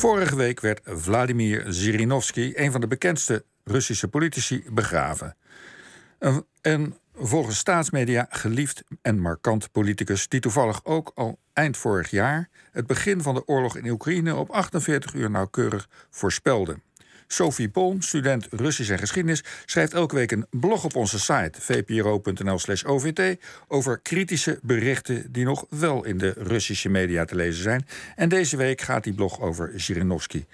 Vorige week werd Vladimir Zirinovsky, een van de bekendste Russische politici, begraven. Een, volgens staatsmedia geliefd en markant politicus die toevallig ook al eind vorig jaar het begin van de oorlog in Oekraïne op 48 uur nauwkeurig voorspelde. Sophie Polm, student Russisch en geschiedenis, schrijft elke week een blog op onze site vpro.nl/slash OVT over kritische berichten die nog wel in de Russische media te lezen zijn. En deze week gaat die blog over Zhirinovsky.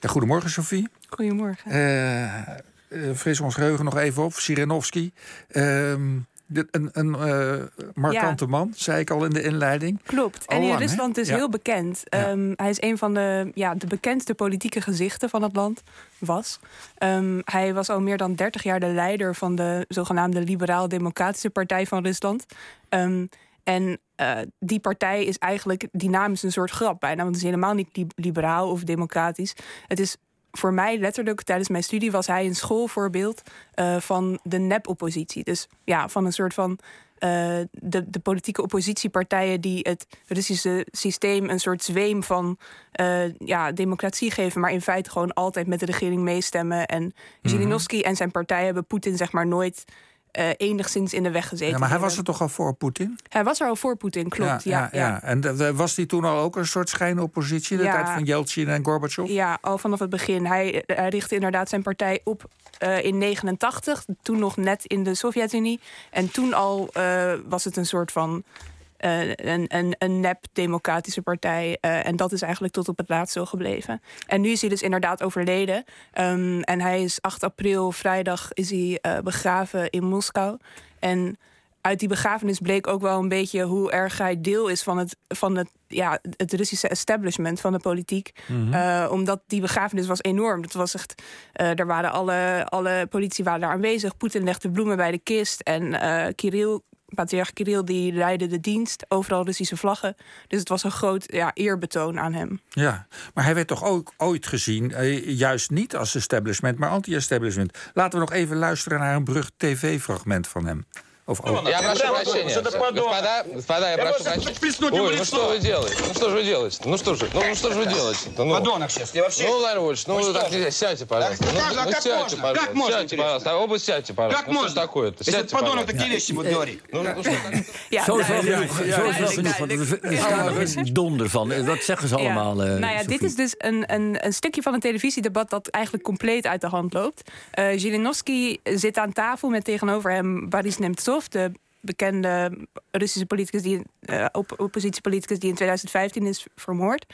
Ja, goedemorgen, Sophie. Goedemorgen. Uh, fris ons geheugen nog even op. Zhirinovsky. Ehm, een, een uh, markante ja. man, zei ik al in de inleiding. Klopt. En in Rusland is ja. heel bekend. Ja. Um, hij is een van de, ja, de bekendste politieke gezichten van het land. Was. Um, hij was al meer dan 30 jaar de leider van de zogenaamde Liberaal-Democratische Partij van Rusland. Um, en uh, die partij is eigenlijk dynamisch een soort grap bijna. Want het is helemaal niet liberaal of democratisch. Het is voor mij letterlijk tijdens mijn studie was hij een schoolvoorbeeld uh, van de nep-oppositie. Dus ja, van een soort van uh, de, de politieke oppositiepartijen die het Russische systeem een soort zweem van uh, ja, democratie geven, maar in feite gewoon altijd met de regering meestemmen. En mm -hmm. en zijn partij hebben Poetin zeg maar nooit uh, enigszins in de weg gezeten. Ja, maar hij was er toch al voor Poetin? Hij was er al voor Poetin, klopt. Ja, ja, ja, ja. En was hij toen al ook een soort schijnoppositie, de tijd van Yeltsin en Gorbachev? Ja, al vanaf het begin. Hij, hij richtte inderdaad zijn partij op uh, in 89, toen nog net in de Sovjet-Unie. En toen al uh, was het een soort van uh, een, een, een nep-democratische partij. Uh, en dat is eigenlijk tot op het laatst zo gebleven. En nu is hij dus inderdaad overleden. Um, en hij is 8 april, vrijdag, is hij uh, begraven in Moskou. En uit die begrafenis bleek ook wel een beetje hoe erg hij deel is van het, van het, ja, het Russische establishment van de politiek. Mm -hmm. uh, omdat die begrafenis was enorm. Dat was echt, uh, er waren alle, alle politie waren daar aanwezig. Poetin legde bloemen bij de kist. En uh, Kirill patriarch Kirill die leidde de dienst, overal Russische vlaggen. Dus het was een groot ja, eerbetoon aan hem. Ja, maar hij werd toch ook ooit gezien, eh, juist niet als establishment, maar anti-establishment. Laten we nog even luisteren naar een brug tv-fragment van hem Of я прошу прощения. Господа, господа, я прошу прощения. Ой, ну что вы делаете? Ну что же вы делаете? Ну что же, ну что же вы делаете? Ну, Подонок сейчас. Я вообще... Ну, Владимир Вольфович, ну так нельзя. Сядьте, пожалуйста. Ну, ну как сядьте, можно? пожалуйста. Как можно Сядьте, тебе? пожалуйста. Оба сядьте, пожалуйста. Как Ну что ж можно? такое-то? Если Сядьте, этот подонок пожалуйста. такие вещи будет говорить. Ну, ну что так? Ja, Zo is wel duidelijk. genoeg. Zo is wel genoeg. want Duidelijk, Er staat nog een donder van. Eh, Wat zeggen ze allemaal? Ja. eh, nou ja, dit Sophie? is dus een, een, een stukje van een televisiedebat dat eigenlijk compleet uit de hand loopt. Uh, Zhirinovsky zit aan tafel met tegenover hem Boris Nemtsov, de bekende Russische politicus, die, uh, op, oppositiepoliticus die in 2015 is vermoord.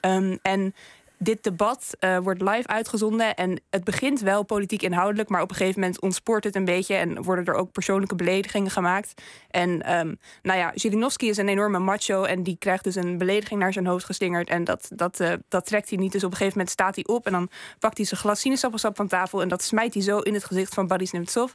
Um, en dit debat uh, wordt live uitgezonden en het begint wel politiek inhoudelijk, maar op een gegeven moment ontspoort het een beetje en worden er ook persoonlijke beledigingen gemaakt. En um, nou ja, Zhirinovsky is een enorme macho en die krijgt dus een belediging naar zijn hoofd geslingerd en dat, dat, uh, dat trekt hij niet. Dus op een gegeven moment staat hij op en dan pakt hij zijn glas sinaasappelsap van tafel en dat smijt hij zo in het gezicht van Boris Nemtsov.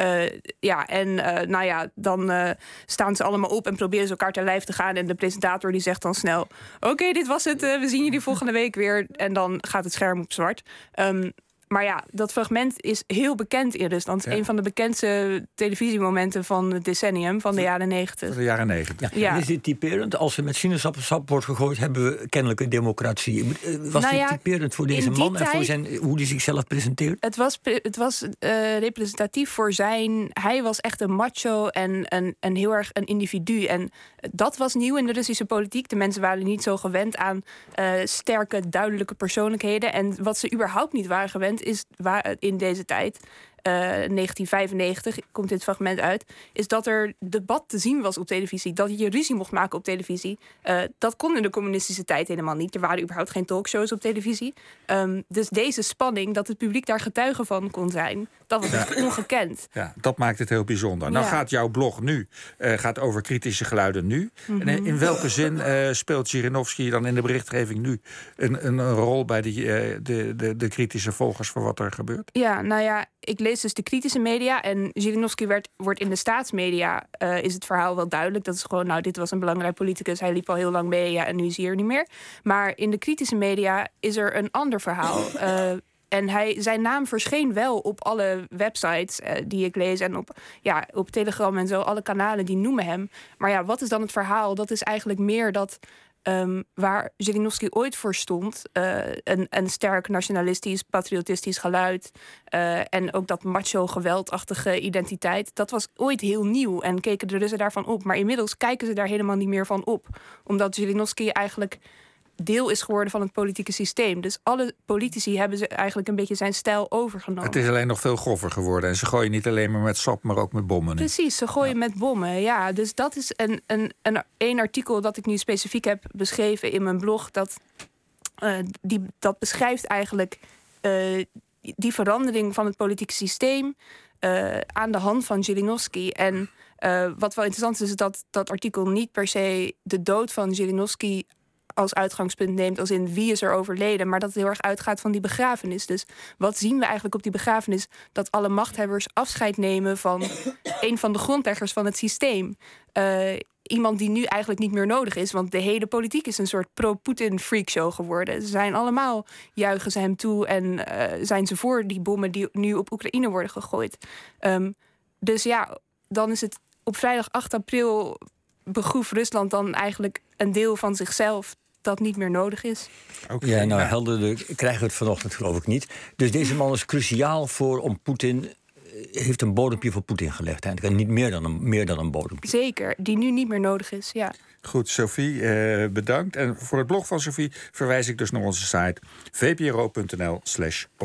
Uh, ja, en nou ja, dan staan ze allemaal op en proberen ze elkaar ter lijf te gaan en de presentator die zegt dan snel, oké, dit was het, we zien jullie volgende week weer en dan gaat het scherm op zwart. Um, maar ja, dat fragment is heel bekend in Rusland. Ja. Een van de bekendste televisiemomenten van het decennium, van de jaren negentig. Van de jaren negentig. Ja. ja. Is dit typerend? Als er met sinaasappelsap wordt gegooid, hebben we kennelijk een democratie. Was nou dit typerend voor deze man tijd, en voor zijn, hoe hij zichzelf presenteert? Het was, het was uh, representatief voor zijn. Hij was echt een macho en een, een heel erg een individu. En dat was nieuw in de Russische politiek. De mensen waren niet zo gewend aan uh, sterke, duidelijke persoonlijkheden. En wat ze überhaupt niet waren gewend is waar in deze tijd. Uh, 1995 komt dit fragment uit, is dat er debat te zien was op televisie. Dat je ruzie mocht maken op televisie. Uh, dat kon in de communistische tijd helemaal niet. Er waren überhaupt geen talkshows op televisie. Um, dus deze spanning, dat het publiek daar getuige van kon zijn, dat was echt ongekend. Ja, dat maakt het heel bijzonder. Nou gaat jouw blog nu eh, gaat over kritische geluiden nu. En in- welke zin eh, speelt Zhirinovsky dan in de berichtgeving nu een, een, rol bij die, eh, de, de, de kritische volgers voor wat er gebeurt? Ja, nou ja, ik lees dus de kritische media. En Zhirinovsky werd, wordt in de staatsmedia, eh, is het verhaal wel duidelijk. Dat is gewoon, nou, dit was een belangrijk politicus. Hij liep al heel lang mee ja, en nu is hij er niet meer. Maar in de kritische media is er een ander verhaal. Eh, en hij, zijn naam verscheen wel op alle websites eh, die ik lees. En op, ja, op Telegram en zo. Alle kanalen die noemen hem. Maar ja, wat is dan het verhaal? Dat is eigenlijk meer dat Um, waar Zirinovsky ooit voor stond, uh, een, een sterk nationalistisch, patriotistisch geluid uh, en ook dat macho geweldachtige identiteit, dat was ooit heel nieuw en keken de Russen daarvan op. Maar inmiddels kijken ze daar helemaal niet meer van op, omdat Zirinovsky eigenlijk deel is geworden van het politieke systeem. Dus alle politici hebben ze eigenlijk een beetje zijn stijl overgenomen. Het is alleen nog veel grover geworden. En ze gooien niet alleen maar met sap, maar ook met bommen. Precies, ze gooien met bommen. Ja, dus dat is een, een, een, een artikel dat ik nu specifiek heb beschreven in mijn blog. Dat, uh, die, dat beschrijft eigenlijk uh, die verandering van het politieke systeem uh, aan de hand van Zirinovsky. En wat wel interessant is, is dat dat artikel niet per se de dood van Zirinovsky als uitgangspunt neemt, als in wie is er overleden, maar dat het heel erg uitgaat van die begrafenis. Dus wat zien we eigenlijk op die begrafenis? Dat alle machthebbers afscheid nemen van een van de grondleggers van het systeem. Uh, iemand die nu eigenlijk niet meer nodig is. Want de hele politiek is een soort pro-Putin freakshow geworden. Ze zijn allemaal juichen ze hem toe en uh, zijn ze voor die bommen die nu op Oekraïne worden gegooid. Um, dus ja, dan is het op vrijdag 8 april begroef Rusland dan eigenlijk een deel van zichzelf dat niet meer nodig is. Okay, ja, nou, helder krijgen we het vanochtend geloof ik niet. Dus deze man is cruciaal voor om Poetin eh, heeft een bodempje voor Poetin gelegd. En niet meer dan, een, meer dan een bodempje. Zeker, die nu niet meer nodig is, ja. Goed, Sophie, eh, bedankt. En voor het blog van Sophie verwijs ik dus naar onze site vpro.nl slash